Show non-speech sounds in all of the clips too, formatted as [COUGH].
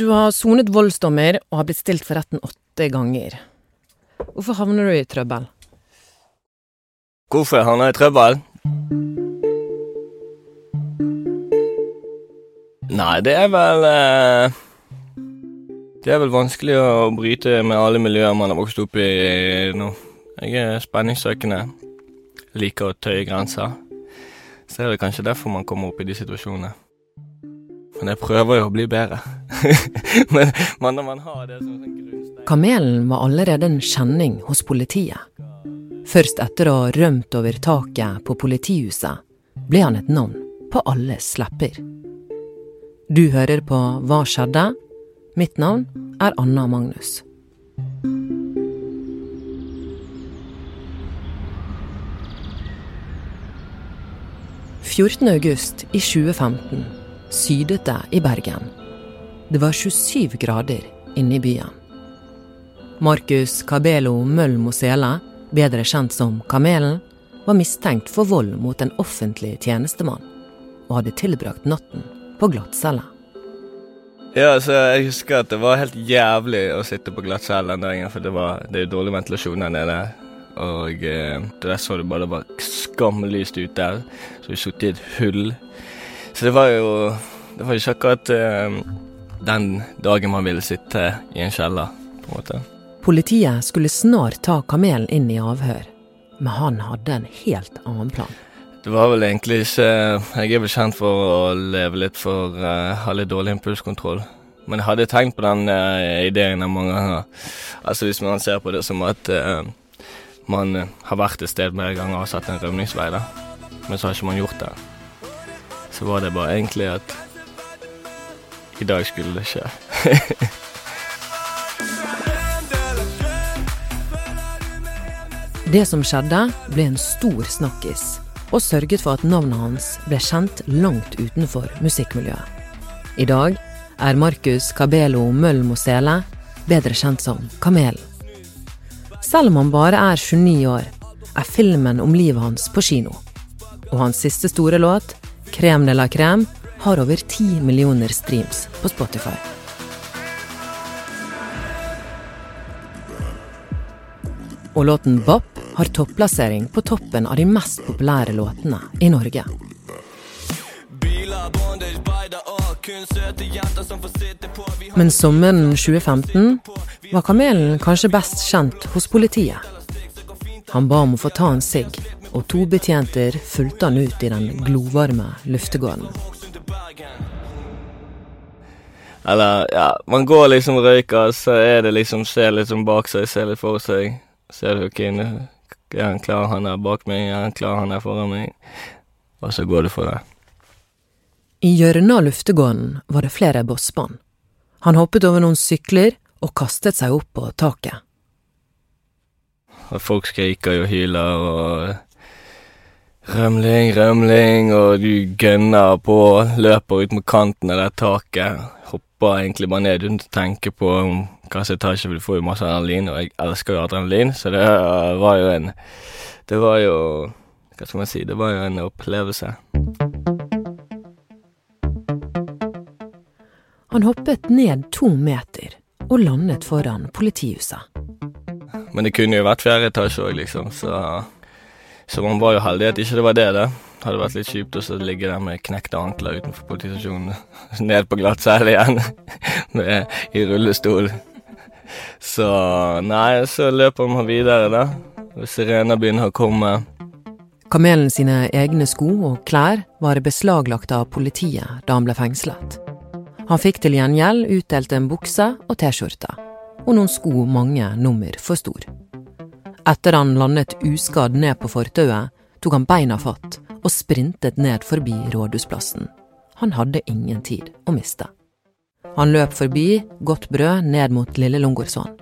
Du har sonet voldsdommer og har blitt stilt for retten åtte ganger. Hvorfor havner du i trøbbel? Hvorfor jeg havna i trøbbel? Nei, det er vel eh, Det er vel vanskelig å bryte med alle miljøer man har vokst opp i nå. Jeg er spenningssøkende. Liker å tøye grenser. Så er det kanskje derfor man kommer opp i de situasjonene. Men jeg prøver jo å bli bedre. [LAUGHS] Men, men når man har det som sånn grunnstein Kamelen var allerede en kjenning hos politiet. Først etter å ha rømt over taket på politihuset, ble han et navn på alles lepper. Du hører på Hva skjedde? Mitt navn er Anna Magnus. «14. august i 2015 sydet det i Bergen. Det var 27 grader inne i byen. Markus Cabelo Møll Mosela, bedre kjent som Kamelen, var mistenkt for vold mot en offentlig tjenestemann, og hadde tilbrakt natten på glattcella. Ja, altså, jeg husker at det var helt jævlig å sitte på glattcella den dagen, for det, var, det er dårlig ventilasjon der nede. Og eh, der så du bare det var skamlyst ut der, så vi satt i et hull. Så det var jo Det var ikke akkurat eh, den dagen man ville sitte i en kjeller, på en måte. Politiet skulle snart ta kamelen inn i avhør, men han hadde en helt annen plan. Det var vel egentlig ikke Jeg er vel kjent for å leve litt for uh, Ha litt dårlig impulskontroll. Men jeg hadde tenkt på den uh, ideen mange ganger. Altså hvis man ser på det som at uh, man har vært et sted flere ganger og sett en rømningsvei, da. Men så har ikke man gjort det. Så var det bare egentlig at i dag skulle det skje. Det som skjedde, ble en stor snakkis, og sørget for at navnet hans ble kjent langt utenfor musikkmiljøet. I dag er Markus Cabelo Møll Mosele bedre kjent som Kamelen. Selv om han bare er 29 år, er filmen om livet hans på kino. Og hans siste store låt, 'Crème de la crème', har over 10 millioner streams på Spotify. Og låten Bop har topplassering på toppen av de mest populære låtene i Norge. Men sommeren 2015 var Kamelen kanskje best kjent hos politiet. Han ba om å få ta en sigg, og to betjenter fulgte han ut i den glovarme luftegården. Eller, ja, man går liksom og røyker, så er det liksom Ser litt sånn bak seg, ser litt for seg. Ser du ikke nå er han klar, han er bak meg, er han klar, han er foran meg. Og så går du for det. I hjørnet av luftegården var det flere bossbånd. Han hoppet over noen sykler og kastet seg opp på taket. Og folk skriker og hyler og Rømling, rømling, og du gønner på, løper ut mot kanten av det taket. Hopper egentlig bare ned uten å tenke på om hvilken etasje, for du får jo masse adrenalin, og jeg elsker jo adrenalin, så det var jo en Det var jo Hva skal man si? Det var jo en opplevelse. Han hoppet ned to meter og landet foran politihuset. Men det kunne jo vært fjerde etasje òg, liksom, så Så man var jo heldig at ikke det var det. Det hadde vært litt kjipt å ligge der med knekte ankler utenfor politistasjonen. [LAUGHS] Ned på glattcelle igjen, [LAUGHS] med, i rullestol. Så nei, så løper man videre, da. Og sirener begynner å komme. Kamelen sine egne sko og klær var beslaglagt av politiet da han ble fengslet. Han fikk til gjengjeld utdelt en bukse og T-skjorte, og noen sko mange nummer for stor. Etter han landet uskadd ned på fortauet, tok han beina fatt og sprintet ned forbi Rådhusplassen. Han hadde ingen tid å miste. Han løp forbi Godt brød ned mot Lille Lungårdsvann.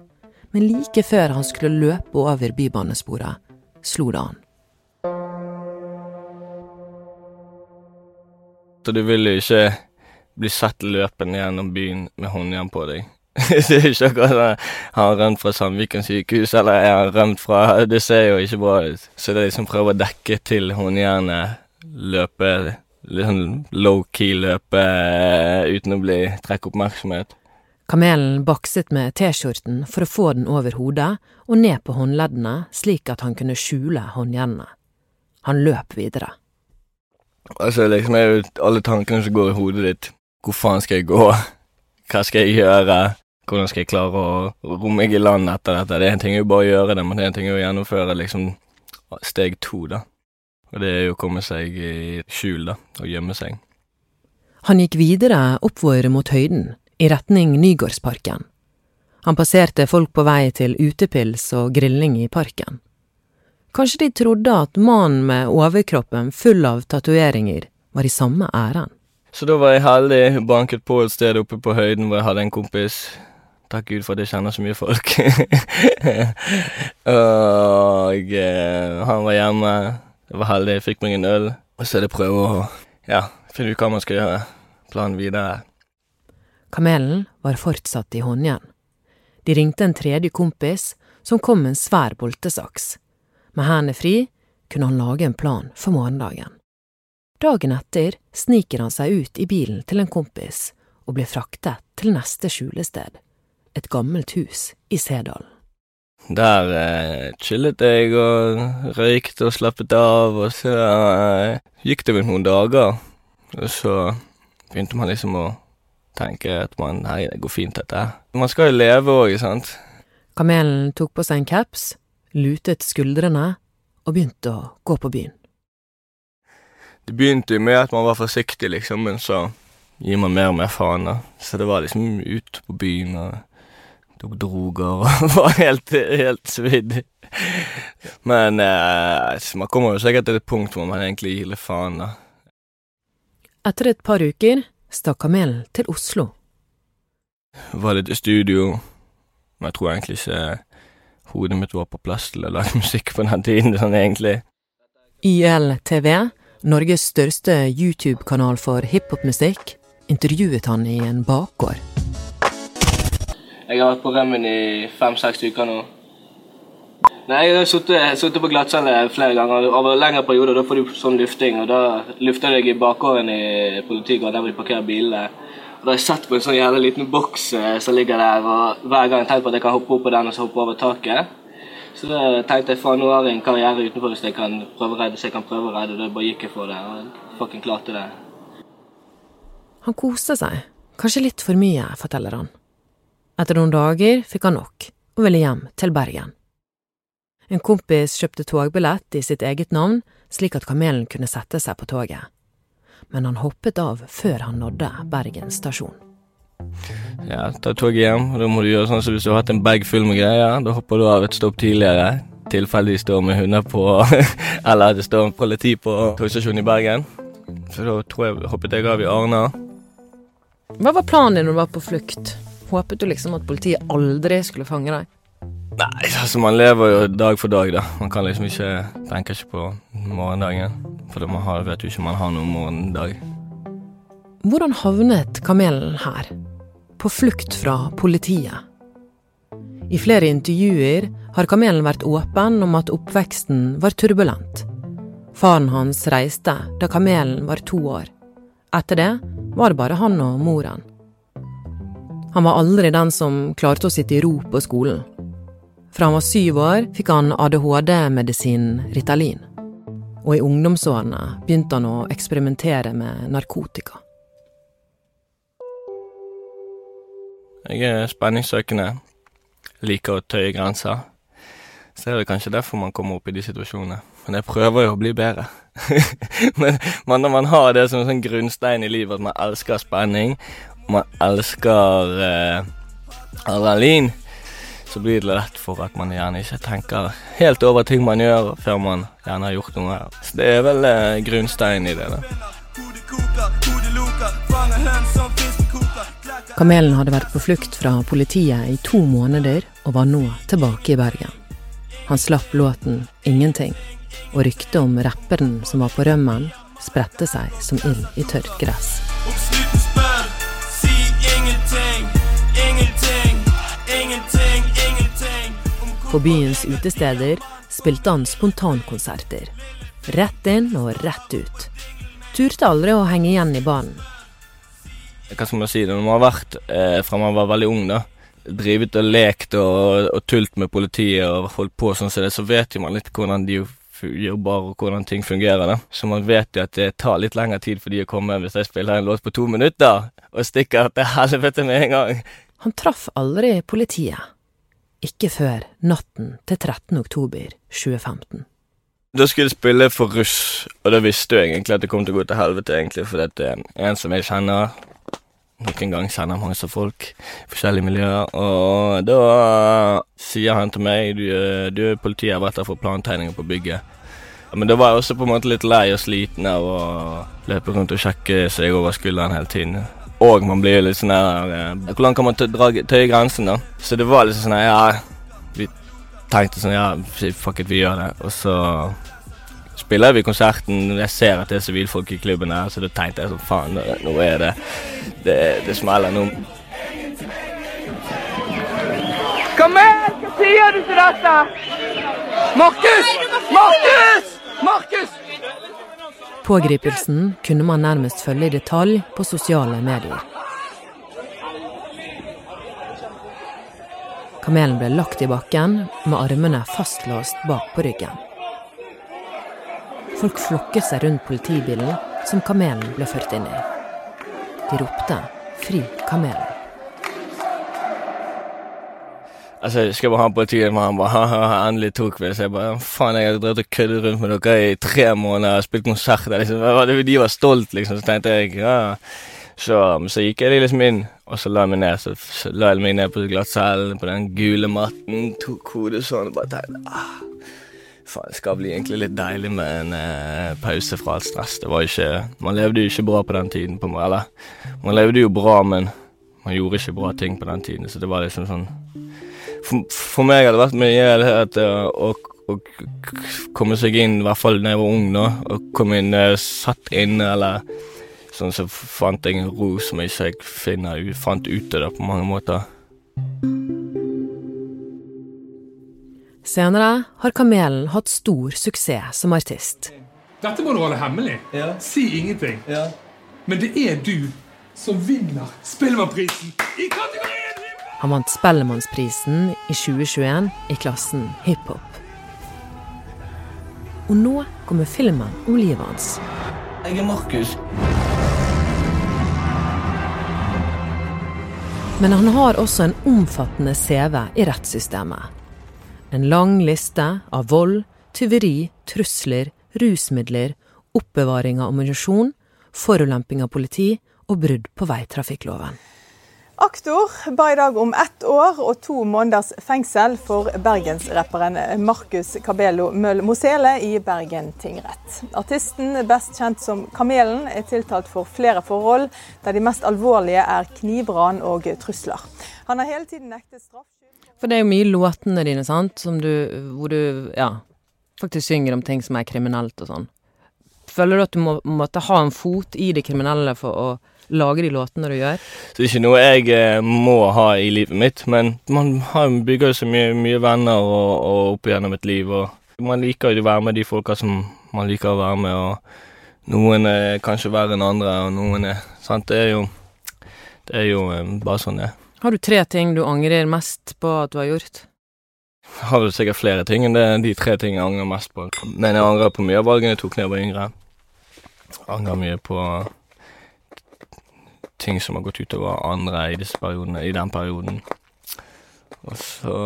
Men like før han skulle løpe over bybanesporet, slo det an. Så du vil jo ikke bli sett løpende gjennom byen med håndjern på deg. [LAUGHS] det er ikke akkurat Har rømt fra Sandviken sykehus, eller er han rømt fra [LAUGHS] Det ser jo ikke bra ut. Så det er liksom prøve å dekke til håndjernet, løpe litt sånn low-key løpe uten å bli trekke oppmerksomhet. Kamelen bakset med T-skjorten for å få den over hodet og ned på håndleddene slik at han kunne skjule håndjernene. Han løp videre. Altså, liksom er jo alle tankene som går i hodet ditt. Hvor faen skal jeg gå? Hva skal jeg gjøre? Hvordan skal jeg klare å romme meg i land etter dette? Det er en ting å bare gjøre det, men det er en ting å gjennomføre liksom steg to, da. Og det er jo å komme seg i skjul, da, og gjemme seg. Han gikk videre oppover mot høyden, i retning Nygårdsparken. Han passerte folk på vei til utepils og grilling i parken. Kanskje de trodde at mannen med overkroppen full av tatoveringer var i samme ærend. Så da var jeg heldig, banket på et sted oppe på høyden hvor jeg hadde en kompis. Takk Gud for at jeg kjenner så mye folk. [LAUGHS] og eh, han var hjemme. Jeg var heldig, jeg fikk meg en øl. Og så er det prøve å ja, finne ut hva man skal gjøre. Planen videre. Kamelen var fortsatt i håndjern. De ringte en tredje kompis, som kom med en svær boltesaks. Med hendene fri kunne han lage en plan for morgendagen. Dagen etter sniker han seg ut i bilen til en kompis og blir fraktet til neste skjulested, et gammelt hus i Sedalen. Der eh, chillet jeg og røykte og slappet av, og så eh, gikk det vel noen dager. Og så begynte man liksom å tenke at man Nei, det går fint, dette. her. Man skal jo leve òg, sant. Kamelen tok på seg en kaps, lutet skuldrene og begynte å gå på byen. Det begynte jo med at man var forsiktig, liksom, men så gir man mer og mer faen, da. Så det var liksom ut på byen og tok droger og [LAUGHS] var helt, helt svidd. Men eh, man kommer jo sikkert til et punkt hvor man egentlig gir litt faen, da. Etter et par uker stakk kamelen til Oslo. Var litt i studio, men jeg tror egentlig ikke hodet mitt var på plass til å lage musikk på den tiden, sånn egentlig. YLTV, Norges største YouTube-kanal for hiphopmusikk, intervjuet han i en bakgård. Jeg har vært på rømmen i fem-seks uker nå. Nei, Jeg har sittet på glattcelle flere ganger over lengre perioder. Da får du sånn lufting, og da lufter jeg i bakgården i politigården der hvor de parkerer bilene. Og Da har jeg sett på en sånn jævla liten boks eh, som ligger der, og hver gang jeg tenker på at jeg kan hoppe opp på den og så hoppe over taket. Så da tenkte jeg faen, nå har jeg en karriere utenfor hvis jeg kan prøve å redde, så jeg kan prøve å redde. Da bare gikk jeg for det, og fucking klarte det. Han koste seg, kanskje litt for mye, forteller han. Etter noen dager fikk han nok, og ville hjem til Bergen. En kompis kjøpte togbillett i sitt eget navn, slik at kamelen kunne sette seg på toget. Men han hoppet av før han nådde Bergen stasjon. Ja, ta toget hjem, da må du gjøre sånn som hvis du har hatt en bag full med greier. Da hopper du av et stopp tidligere, tilfeldig står med hunder på [LAUGHS] Eller det står politi på togstasjonen i Bergen. Så da tror jeg hoppet jeg av i Arna. Hva var planen din når du var på flukt? Håpet du liksom at politiet aldri skulle fange deg? Nei, altså man lever jo dag for dag, da. Man kan liksom ikke tenke ikke på morgendagen. For man har, vet jo ikke om man har noen morgendag. Hvordan havnet kamelen her? På flukt fra politiet? I flere intervjuer har kamelen vært åpen om at oppveksten var turbulent. Faren hans reiste da kamelen var to år. Etter det var det bare han og moren. Han var aldri den som klarte å sitte i ro på skolen. Fra han var syv år, fikk han ADHD-medisinen Ritalin. Og i ungdomsårene begynte han å eksperimentere med narkotika. Jeg er spenningssøkende. Liker å tøye grenser. Så er det kanskje derfor man kommer opp i de situasjonene. Men jeg prøver jo å bli bedre. [LAUGHS] Men når man har det som en sånn grunnstein i livet, at man elsker spenning, man elsker eh, adrenalin, så blir det lett for at man gjerne ikke tenker helt over ting man gjør, før man gjerne har gjort noe. Så det er vel eh, grunnsteinen i det. da. Kamelen hadde vært på flukt fra politiet i to måneder og var nå tilbake i Bergen. Han slapp låten 'Ingenting', og ryktet om rapperen som var på rømmen, spredte seg som ild i tørt gress. På byens utesteder spilte han spontankonserter. Rett inn og rett ut. Turte aldri å henge igjen i banen. hva skal man si, når man har vært eh, fra man var veldig ung, da, drivet og lekt og, og tult med politiet og holdt på sånn som det, så vet jo man litt hvordan de jobber og hvordan ting fungerer. da. Så man vet jo at det tar litt lengre tid for de å komme hvis jeg spiller en låt på to minutter og stikker til helvete med en gang. Han traff aldri politiet. Ikke før natten til 13. oktober 2015. Da skulle jeg spille for russ, og da visste jeg egentlig at det kom til å gå til helvete, egentlig, for det er en som jeg kjenner noen gang kjenner masse folk i forskjellige miljøer. Og da sier han til meg du, du politiet har vært der for plantegninger på bygget. Men da var jeg også på en måte litt lei og sliten av å løpe rundt og sjekke seg over skulderen hele tiden. Og man blir litt sånn her eh, Hvordan kan man tøye grensen, da? Så det var litt sånn her Ja, vi tenkte sånn Ja, fuck it, vi gjør det. Og så spiller vi konserten. Jeg ser at det er sivilfolk i klubben her, så da tenkte jeg sånn faen, nå er det Det, det smeller nå. Kom her! Hva sier du til dette? Markus! Markus! Markus! Pågripelsen kunne man nærmest følge i detalj på sosiale medier. Kamelen ble lagt i bakken med armene fastlåst bak på ryggen. Folk flokket seg rundt politibilen som kamelen ble ført inn i. De ropte 'Fri kamelen'. Altså, jeg skal bare ha politiet og han bare endelig tok vi. Så jeg bare faen, jeg har drevet og køddet rundt med dere i tre måneder og spilt konserter. Liksom. De var stolt, liksom. Så tenkte jeg ja. Så, så gikk jeg liksom inn, og så la jeg meg ned. Så, så la jeg meg ned på glattcellen, på den gule matten, tok hodet sånn og bare tenkte ah. Faen, det skal bli egentlig litt deilig med en eh, pause fra alt stress. Det var ikke Man levde jo ikke bra på den tiden. på Eller, man levde jo bra, men man gjorde ikke bra ting på den tiden. Så det var liksom sånn For, for meg har det vært mye at, å, å, komme seg inn, i hvert fall da jeg var ung, nå. Å komme inn uh, satt inne, eller sånn så fant jeg en ro som jeg ikke finner, fant ute da, på mange måter. Senere har Kamelen hatt stor suksess som artist. Dette må du holde hemmelig. Ja. Si ingenting. Ja. Men det er du som vinner Spellemannprisen i kategorien Han vant Spellemannsprisen i 2021 i klassen hiphop. Og nå kommer filmen om livet hans. Jeg er Markus. Men han har også en omfattende CV i rettssystemet. En lang liste av vold, tyveri, trusler, rusmidler, oppbevaring av ammunisjon, forulemping av politi og brudd på veitrafikkloven. Aktor ba i dag om ett år og to måneders fengsel for bergensrapperen Markus Cabello Møll Mosele i Bergen tingrett. Artisten, best kjent som Kamelen, er tiltalt for flere forhold, der de mest alvorlige er knivran og trusler. Han har hele tiden nektet straff. For det er jo mye låtene dine, sant, du, hvor du ja, faktisk synger om ting som er kriminelt og sånn. Føler du at du må, måtte ha en fot i det kriminelle for å lage de låtene du gjør? Det er ikke noe jeg eh, må ha i livet mitt, men man har, bygger jo så mye, mye venner og, og opp gjennom et liv, og man liker jo å være med de folka som man liker å være med, og noen er kanskje verre enn andre, og noen er Sant, det er jo, det er jo eh, bare sånn det er. Har du tre ting du angrer mest på at du har gjort? Jeg har vel sikkert flere ting enn det de tre tingene jeg angrer mest på. Men jeg angrer på mye av valgene jeg tok da jeg var yngre. Jeg angrer mye på ting som har gått utover andre i, disse periodene, i den perioden. Og så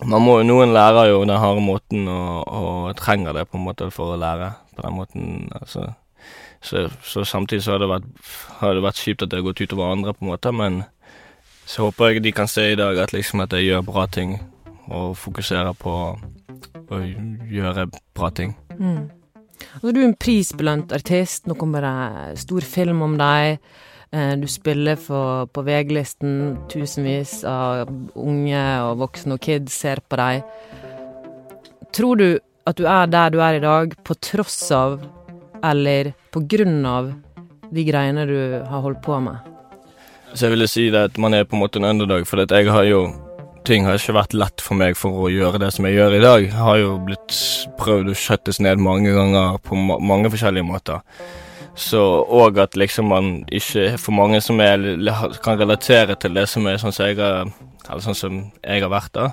man må, Noen lærer jo den harde måten og, og trenger det på en måte for å lære på den måten. altså så, så, samtidig så har det, vært, har det vært kjipt at det har gått utover andre, på en måte, men så håper jeg de kan se i dag at, liksom at jeg gjør bra ting, og fokuserer på å gjøre bra ting. Mm. Altså, du er en prisbelønt artist. Nå kommer det stor film om deg. Eh, du spiller for, på VG-listen. Tusenvis av unge og voksne og kids ser på deg. Tror du at du er der du er i dag på tross av eller på grunn av de greiene du har holdt på med? Så jeg ville si at man er på en måte en underdog, for jeg har jo Ting har ikke vært lett for meg for å gjøre det som jeg gjør i dag. Jeg har jo blitt prøvd å skjøttes ned mange ganger på ma mange forskjellige måter. Så og at liksom man ikke For mange som er, kan relatere til det som er sånn som jeg har eller sånn som jeg har vært da,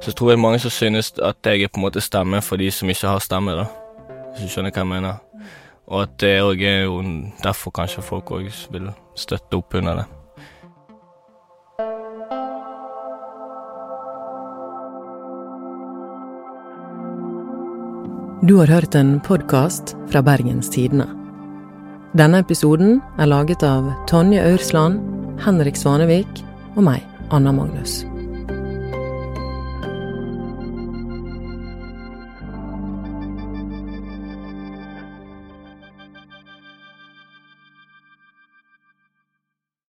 så tror jeg mange som synes at jeg er på en måte stemme for de som ikke har stemme, da. Hvis du skjønner hva jeg mener. Og at det òg er jo derfor kanskje folk òg vil støtte opp under det. Du har hørt en podkast fra Bergens Tidende. Denne episoden er laget av Tonje Aursland, Henrik Svanevik og meg, Anna Magnus.